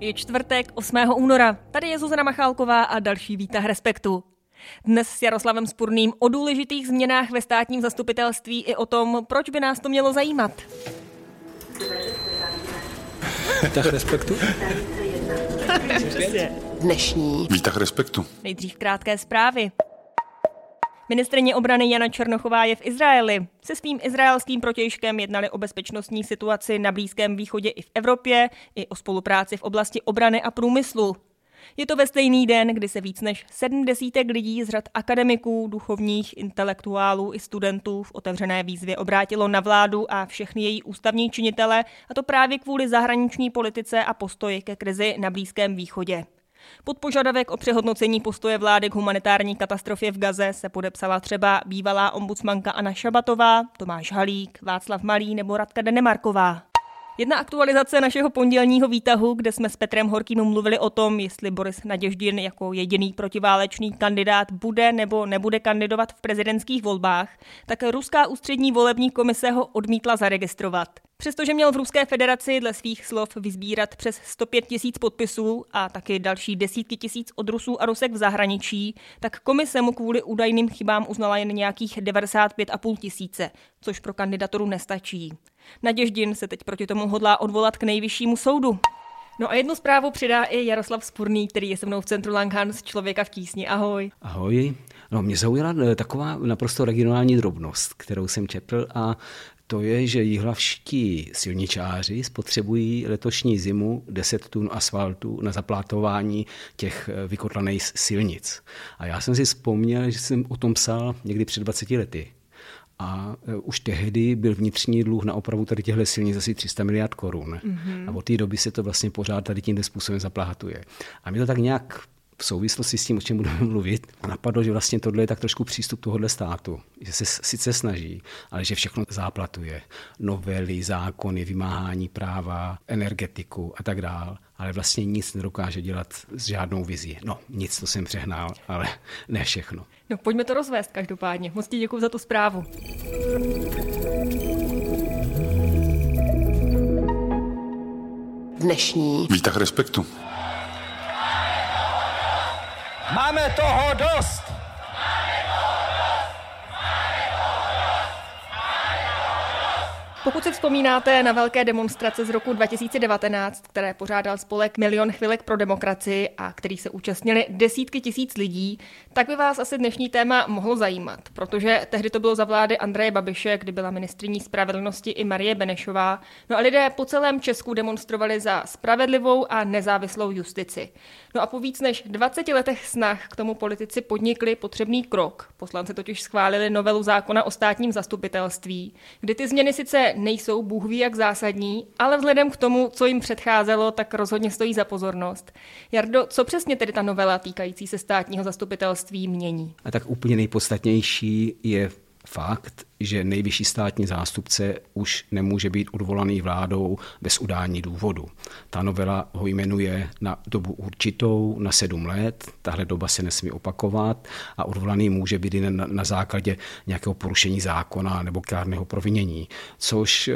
Je čtvrtek 8. února. Tady je Zuzana Machálková a další výtah Respektu. Dnes s Jaroslavem Spurným o důležitých změnách ve státním zastupitelství i o tom, proč by nás to mělo zajímat. Výtah Respektu? Dnešní Výtah respektu. Nejdřív krátké zprávy. Ministrině obrany Jana Černochová je v Izraeli. Se svým izraelským protějškem jednali o bezpečnostní situaci na Blízkém východě i v Evropě, i o spolupráci v oblasti obrany a průmyslu. Je to ve stejný den, kdy se víc než 70 lidí z řad akademiků, duchovních, intelektuálů i studentů v otevřené výzvě obrátilo na vládu a všechny její ústavní činitele, a to právě kvůli zahraniční politice a postoji ke krizi na Blízkém východě. Pod požadavek o přehodnocení postoje vlády k humanitární katastrofě v Gaze se podepsala třeba bývalá ombudsmanka Anna Šabatová, Tomáš Halík, Václav Malý nebo Radka Denemarková. Jedna aktualizace našeho pondělního výtahu, kde jsme s Petrem Horkým mluvili o tom, jestli Boris Naděždin jako jediný protiválečný kandidát bude nebo nebude kandidovat v prezidentských volbách, tak Ruská ústřední volební komise ho odmítla zaregistrovat. Přestože měl v Ruské federaci dle svých slov vyzbírat přes 105 tisíc podpisů a taky další desítky tisíc od Rusů a Rusek v zahraničí, tak komise mu kvůli údajným chybám uznala jen nějakých 95,5 tisíce, což pro kandidaturu nestačí. Naděždin se teď proti tomu hodlá odvolat k nejvyššímu soudu. No a jednu zprávu přidá i Jaroslav Spurný, který je se mnou v centru Langhans, člověka v tísni. Ahoj. Ahoj. No, mě zaujala eh, taková naprosto regionální drobnost, kterou jsem četl a to je, že jihlavští silničáři spotřebují letošní zimu 10 tun asfaltu na zaplátování těch eh, vykotlaných silnic. A já jsem si vzpomněl, že jsem o tom psal někdy před 20 lety. A eh, už tehdy byl vnitřní dluh na opravu tady těchto silnic asi 300 miliard korun. Mm-hmm. A od té doby se to vlastně pořád tady tímto způsobem zaplátuje. A mě to tak nějak v souvislosti s tím, o čem budeme mluvit, napadlo, že vlastně tohle je tak trošku přístup tohohle státu. Že se sice snaží, ale že všechno záplatuje. Novely, zákony, vymáhání práva, energetiku a tak dál. Ale vlastně nic nedokáže dělat s žádnou vizí. No, nic, to jsem přehnal, ale ne všechno. No pojďme to rozvést každopádně. Moc ti děkuji za tu zprávu. dnešní Výtah respektu. Máme toho dost! Pokud si vzpomínáte na velké demonstrace z roku 2019, které pořádal spolek Milion chvilek pro demokracii a který se účastnili desítky tisíc lidí, tak by vás asi dnešní téma mohlo zajímat, protože tehdy to bylo za vlády Andreje Babiše, kdy byla ministriní spravedlnosti i Marie Benešová. No a lidé po celém Česku demonstrovali za spravedlivou a nezávislou justici. No a po víc než 20 letech snah k tomu politici podnikli potřebný krok. Poslanci totiž schválili novelu zákona o státním zastupitelství, kdy ty změny sice nejsou bůh ví jak zásadní, ale vzhledem k tomu, co jim předcházelo, tak rozhodně stojí za pozornost. Jardo, co přesně tedy ta novela týkající se státního zastupitelství mění? A tak úplně nejpodstatnější je fakt, že nejvyšší státní zástupce už nemůže být odvolaný vládou bez udání důvodu. Ta novela ho jmenuje na dobu určitou, na sedm let, tahle doba se nesmí opakovat a odvolaný může být jen na, na základě nějakého porušení zákona nebo kárného provinění, což eh,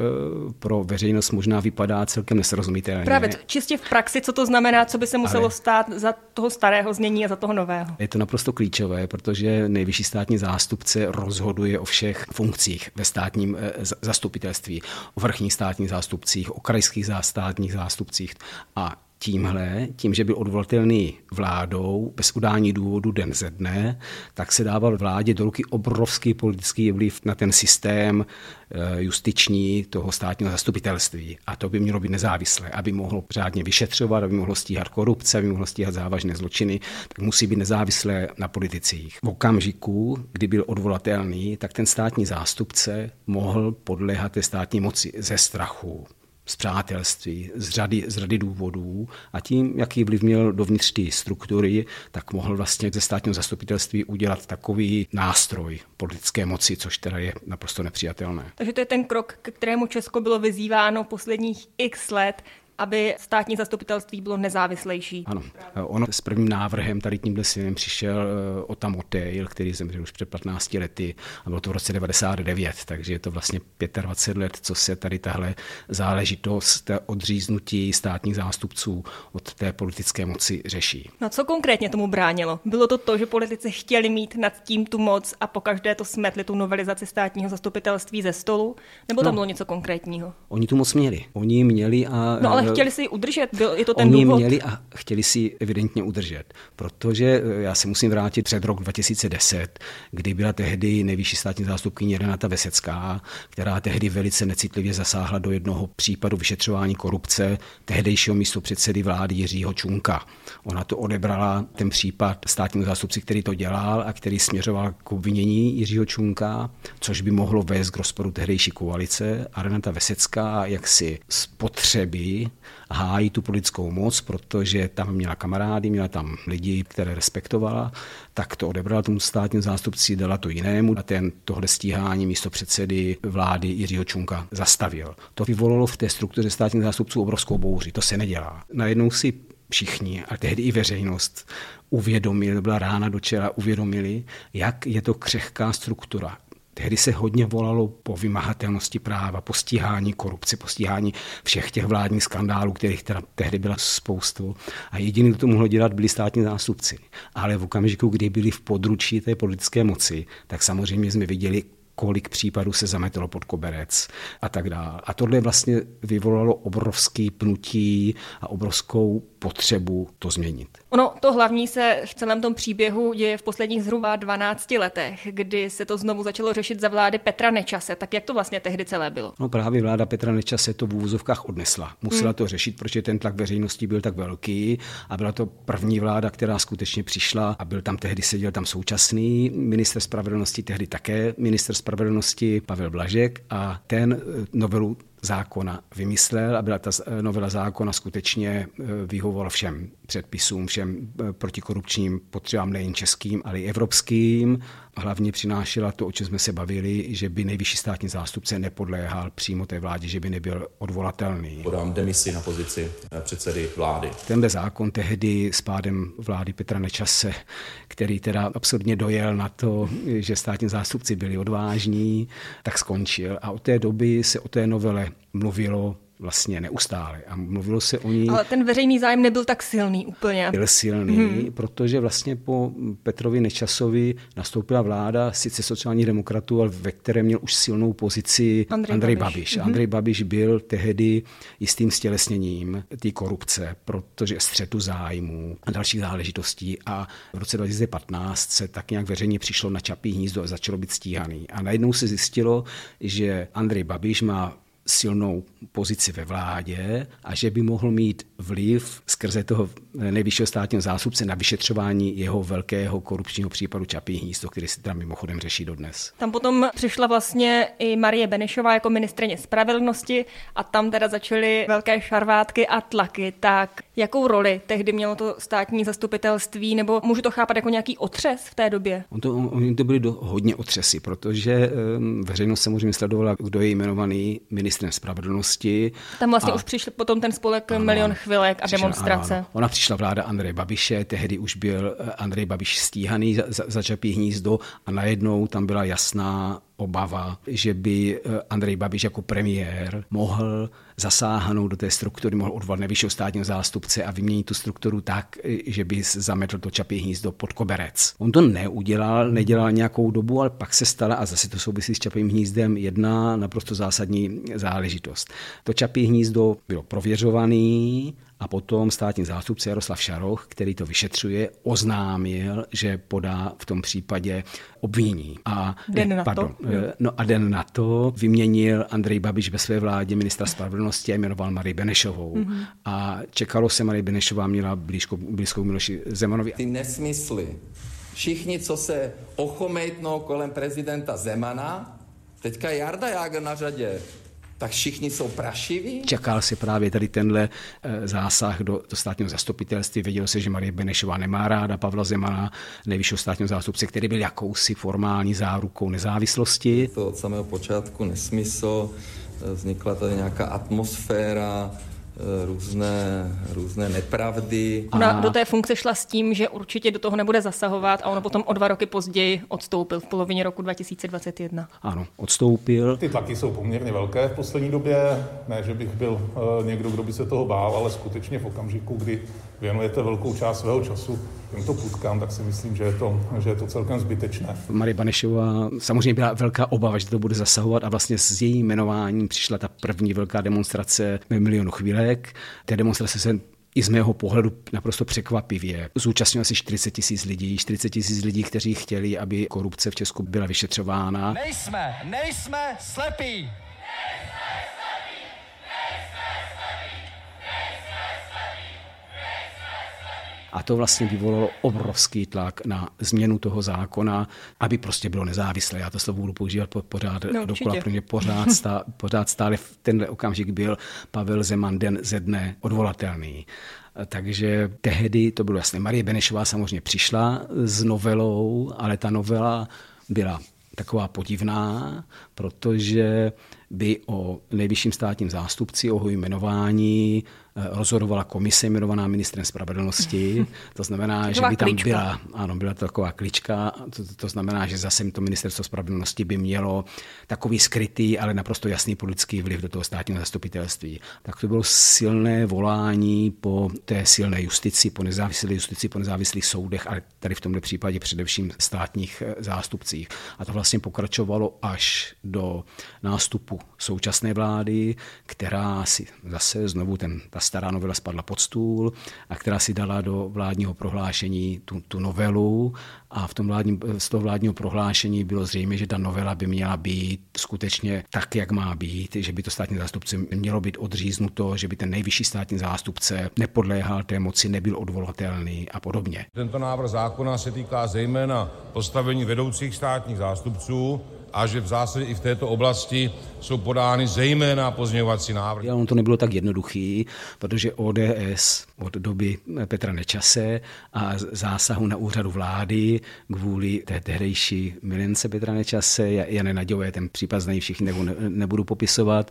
pro veřejnost možná vypadá celkem nesrozumitelně. Právě čistě v praxi, co to znamená, co by se muselo Ale- stát za toho starého znění a za toho nového. Je to naprosto klíčové, protože nejvyšší státní zástupce rozhoduje o všech funkcích ve státním eh, zastupitelství, o vrchních státních zástupcích, o krajských státních zástupcích a tímhle, tím, že byl odvolatelný vládou bez udání důvodu den ze dne, tak se dával vládě do ruky obrovský politický vliv na ten systém eh, justiční toho státního zastupitelství. A to by mělo být nezávislé, aby mohlo řádně vyšetřovat, aby mohlo stíhat korupce, aby mohlo stíhat závažné zločiny, tak musí být nezávislé na politicích. V okamžiku, kdy byl odvolatelný, tak ten státní zástupce mohl podléhat té státní moci ze strachu z přátelství, z řady, z řady důvodů a tím, jaký vliv měl dovnitř té struktury, tak mohl vlastně ze státního zastupitelství udělat takový nástroj politické moci, což teda je naprosto nepřijatelné. Takže to je ten krok, k kterému Česko bylo vyzýváno posledních x let. Aby státní zastupitelství bylo nezávislejší. Ano, on s prvním návrhem tady tímhle světem přišel eh, o tam Otejl, který zemřel už před 15 lety a bylo to v roce 99, takže je to vlastně 25 let, co se tady tahle záležitost odříznutí státních zástupců od té politické moci řeší. No co konkrétně tomu bránilo? Bylo to to, že politici chtěli mít nad tím tu moc a pokaždé to smetli tu novelizaci státního zastupitelství ze stolu? Nebo tam no, bylo něco konkrétního? Oni tu moc měli. Oni měli a... No ale chtěli si ji udržet, byl, je to ten Oni důvod? měli a chtěli si ji evidentně udržet, protože eh, já se musím vrátit před rok 2010, kdy byla tehdy nejvyšší státní zástupkyně Renata Vesecká, která tehdy velice necitlivě zasáhla do jednoho případu vyšetřování korupce tehdejšího místo předsedy vlády Jiřího Čunka. Ona to odebrala, ten případ státnímu zástupci, který to dělal a který směřoval k obvinění Jiřího Čunka, což by mohlo vést k rozporu tehdejší koalice. A Renata Vesecká jaksi spotřeby hájí tu politickou moc, protože tam měla kamarády, měla tam lidi, které respektovala, tak to odebrala tomu státním zástupci, dala to jinému a ten tohle stíhání místo předsedy vlády Jiřího Čunka zastavil. To vyvolalo v té struktuře státních zástupců obrovskou bouři. To se nedělá. Najednou si všichni, a tehdy i veřejnost, uvědomili, byla rána do čela, uvědomili, jak je to křehká struktura, Tehdy se hodně volalo po vymahatelnosti práva, po stíhání korupce, po stíhání všech těch vládních skandálů, kterých teda tehdy byla spoustu. A jediný, kdo to mohlo dělat, byli státní zástupci. Ale v okamžiku, kdy byli v područí té politické moci, tak samozřejmě jsme viděli, kolik případů se zametlo pod koberec a tak dále. A tohle vlastně vyvolalo obrovský pnutí a obrovskou potřebu to změnit. Ono to hlavní se v celém tom příběhu děje v posledních zhruba 12 letech, kdy se to znovu začalo řešit za vlády Petra Nečase. Tak jak to vlastně tehdy celé bylo? No právě vláda Petra Nečase to v úvozovkách odnesla. Musela hmm. to řešit, protože ten tlak veřejnosti byl tak velký a byla to první vláda, která skutečně přišla a byl tam tehdy seděl tam současný minister spravedlnosti, tehdy také minister spravedlnosti Pavel Blažek a ten eh, novelu zákona vymyslel a byla ta eh, novela zákona skutečně eh, vyhovovala všem předpisům, všem protikorupčním potřebám nejen českým, ale i evropským hlavně přinášela to, o čem jsme se bavili, že by nejvyšší státní zástupce nepodléhal přímo té vládě, že by nebyl odvolatelný. Podám demisi na pozici eh, předsedy vlády. Tenhle zákon tehdy s pádem vlády Petra Nečase, který teda absurdně dojel na to, že státní zástupci byli odvážní, tak skončil. A od té doby se o té novele mluvilo vlastně neustále. A mluvilo se o ní... Ale ten veřejný zájem nebyl tak silný úplně. Byl silný, hmm. protože vlastně po Petrovi Nečasovi nastoupila vláda sice sociálních demokratů, ale ve které měl už silnou pozici Andrej, Andrej Babiš. Babiš. Hmm. Andrej Babiš byl tehdy jistým stělesněním té korupce, protože střetu zájmů a dalších záležitostí. A v roce 2015 se tak nějak veřejně přišlo na Čapí hnízdo a začalo být stíhaný. A najednou se zjistilo, že Andrej Babiš má silnou pozici ve vládě a že by mohl mít vliv skrze toho nejvyššího státního zástupce na vyšetřování jeho velkého korupčního případu Čapí hnízdo, který se tam mimochodem řeší dodnes. Tam potom přišla vlastně i Marie Benešová jako ministrině spravedlnosti a tam teda začaly velké šarvátky a tlaky. Tak jakou roli tehdy mělo to státní zastupitelství, nebo můžu to chápat jako nějaký otřes v té době? On to, oni to byli do, hodně otřesy, protože um, veřejnost samozřejmě sledovala, kdo je jmenovaný ministrem spravedlnosti. Tam vlastně a, už přišel potom ten spolek ano, Milion chvilek a přišel, demonstrace. Ano, ano. Ona přišla vláda Andreje Babiše, tehdy už byl eh, Andrej Babiš stíhaný za, za, za Čapí hnízdo a najednou tam byla jasná obava, že by eh, Andrej Babiš jako premiér mohl zasáhnout do té struktury, mohl odvolat nejvyššího státního zástupce a vyměnit tu strukturu tak, že by zametl to čapí hnízdo pod koberec. On to neudělal, nedělal nějakou dobu, ale pak se stala, a zase to souvisí s čapým hnízdem, jedna naprosto zásadní záležitost. To čapí hnízdo bylo prověřovaný a potom státní zástupce Jaroslav Šaroch, který to vyšetřuje, oznámil, že podá v tom případě obvinění. A den na pardon, to. Eh, no a den na to vyměnil Andrej Babiš ve své vládě ministra spravedlnosti a jmenoval Marii Benešovou. Mm-hmm. A čekalo se, Marie Benešová měla blízko, blízkou Miloši Zemanovi. Ty nesmysly. Všichni, co se ochomejtnou kolem prezidenta Zemana, teďka Jarda Jágr na řadě tak všichni jsou prašiví? Čekal si právě tady tenhle eh, zásah do, do státního zastupitelství. Věděl se, že Marie Benešová nemá ráda Pavla Zemana, nejvyššího státního zástupce, který byl jakousi formální zárukou nezávislosti. To od samého počátku nesmysl, vznikla tady nějaká atmosféra, různé, různé nepravdy. Ona do té funkce šla s tím, že určitě do toho nebude zasahovat a ono potom o dva roky později odstoupil v polovině roku 2021. Ano, odstoupil. Ty tlaky jsou poměrně velké v poslední době. Ne, že bych byl uh, někdo, kdo by se toho bál, ale skutečně v okamžiku, kdy věnujete velkou část svého času těmto putkám, tak si myslím, že je to, že je to celkem zbytečné. Marie Banešová samozřejmě byla velká obava, že to bude zasahovat a vlastně s jejím jmenováním přišla ta první velká demonstrace ve milionu chvílek. Té demonstrace se i z mého pohledu naprosto překvapivě. Zúčastnilo asi 40 tisíc lidí, 40 tisíc lidí, kteří chtěli, aby korupce v Česku byla vyšetřována. Nejsme, nejsme slepí. A to vlastně vyvolalo obrovský tlak na změnu toho zákona, aby prostě bylo nezávislé. Já to slovo budu používat pořád no, dokola, protože pořád, stá, pořád stále v tenhle okamžik byl Pavel Zeman den ze dne odvolatelný. Takže tehdy to bylo jasné. Marie Benešová samozřejmě přišla s novelou, ale ta novela byla taková podivná, protože by o nejvyšším státním zástupci, o jeho jmenování Eh, rozhodovala komise jmenovaná ministrem spravedlnosti. To znamená, že by tam klička. byla, ano, byla to taková klička, to, to znamená, že zase to ministerstvo spravedlnosti by mělo takový skrytý, ale naprosto jasný politický vliv do toho státního zastupitelství. Tak to bylo silné volání po té silné justici, po nezávislé justici, po nezávislých soudech, ale tady v tomto případě především státních eh, zástupcích. A to vlastně pokračovalo až do nástupu současné vlády, která si zase znovu ten, ta stará novela spadla pod stůl a která si dala do vládního prohlášení tu, tu novelu a v tom vládním, z toho vládního prohlášení bylo zřejmé, že ta novela by měla být skutečně tak, jak má být, že by to státní zástupce mělo být odříznuto, že by ten nejvyšší státní zástupce nepodléhal té moci, nebyl odvolatelný a podobně. Tento návrh zákona se týká zejména postavení vedoucích státních zástupců, a že v zásadě i v této oblasti jsou podány zejména pozměňovací návrhy. On to nebylo tak jednoduchý, protože ODS od doby Petra Nečase a zásahu na úřadu vlády kvůli té tehdejší milence Petra Nečase, Jane Naďové, ten případ znají všichni, nebo nebudu popisovat,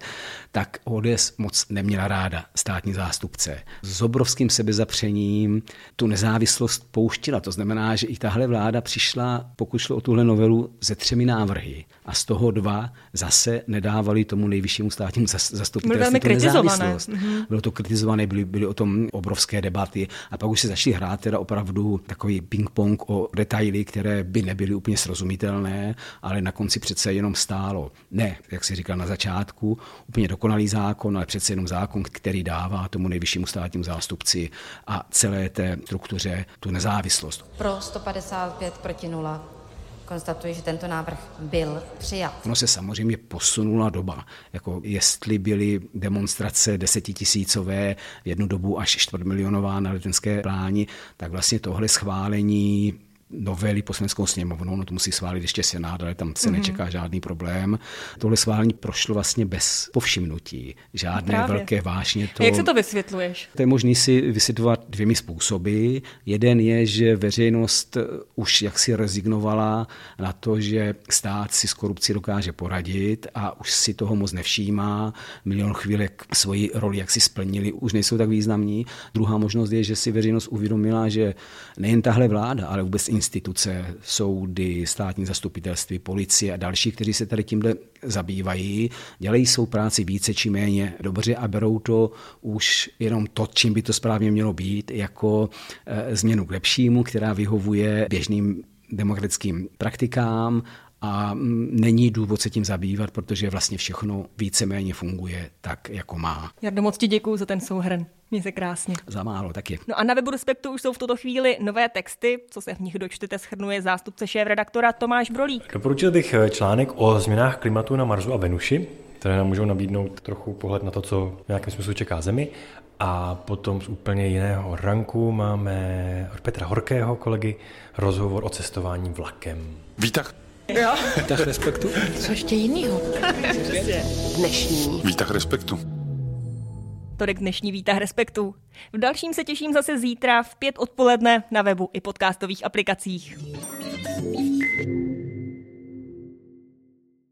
tak ODS moc neměla ráda státní zástupce. S obrovským sebezapřením tu nezávislost pouštila. To znamená, že i tahle vláda přišla, pokud šlo o tuhle novelu, ze třemi návrhy a z toho dva zase nedávali tomu nejvyššímu státnímu zastupitelství tu nezávislost. Mm-hmm. Bylo to kritizované, byly, byly o tom obrovské debaty a pak už se začaly hrát teda opravdu takový ping-pong o detaily, které by nebyly úplně srozumitelné, ale na konci přece jenom stálo. Ne, jak si říkal na začátku, úplně dokonalý zákon, ale přece jenom zákon, který dává tomu nejvyššímu státnímu zástupci a celé té struktuře tu nezávislost. Pro 155 proti 0. Konstatuji, že tento návrh byl přijat. Ono se samozřejmě posunula doba. Jako jestli byly demonstrace desetitisícové, jednu dobu až čtvrtmilionová na letenské pláni, tak vlastně tohle schválení novely poslaneckou sněmovnou, no to musí schválit ještě Senát, ale tam se mm-hmm. nečeká žádný problém. Tohle schválení prošlo vlastně bez povšimnutí, žádné Právě. velké vášně. To, Jak se to vysvětluješ? To je možné si vysvětlovat dvěmi způsoby. Jeden je, že veřejnost už jaksi rezignovala na to, že stát si s korupcí dokáže poradit a už si toho moc nevšímá. Milion chvílek svoji roli jak si splnili, už nejsou tak významní. Druhá možnost je, že si veřejnost uvědomila, že nejen tahle vláda, ale vůbec instituce, soudy, státní zastupitelství, policie a další, kteří se tady tímhle zabývají, dělají svou práci více či méně dobře a berou to už jenom to, čím by to správně mělo být, jako e, změnu k lepšímu, která vyhovuje běžným demokratickým praktikám a mm, není důvod se tím zabývat, protože vlastně všechno víceméně funguje tak, jako má. Jardo, moc ti děkuji za ten souhrn. Mě se krásně. Za málo taky. No a na webu Respektu už jsou v tuto chvíli nové texty, co se v nich dočtete, schrnuje zástupce šéf-redaktora Tomáš Brolík. Doporučil bych eh, článek o změnách klimatu na Marsu a Venuši, které nám můžou nabídnout trochu pohled na to, co v nějakém smyslu čeká Zemi. A potom z úplně jiného ranku máme od Petra Horkého kolegy rozhovor o cestování vlakem. Vítah Jo. Výtah respektu. Co ještě jinýho? Dnešní. Výtah respektu. Tolik dnešní výtah respektu. V dalším se těším zase zítra v pět odpoledne na webu i podcastových aplikacích.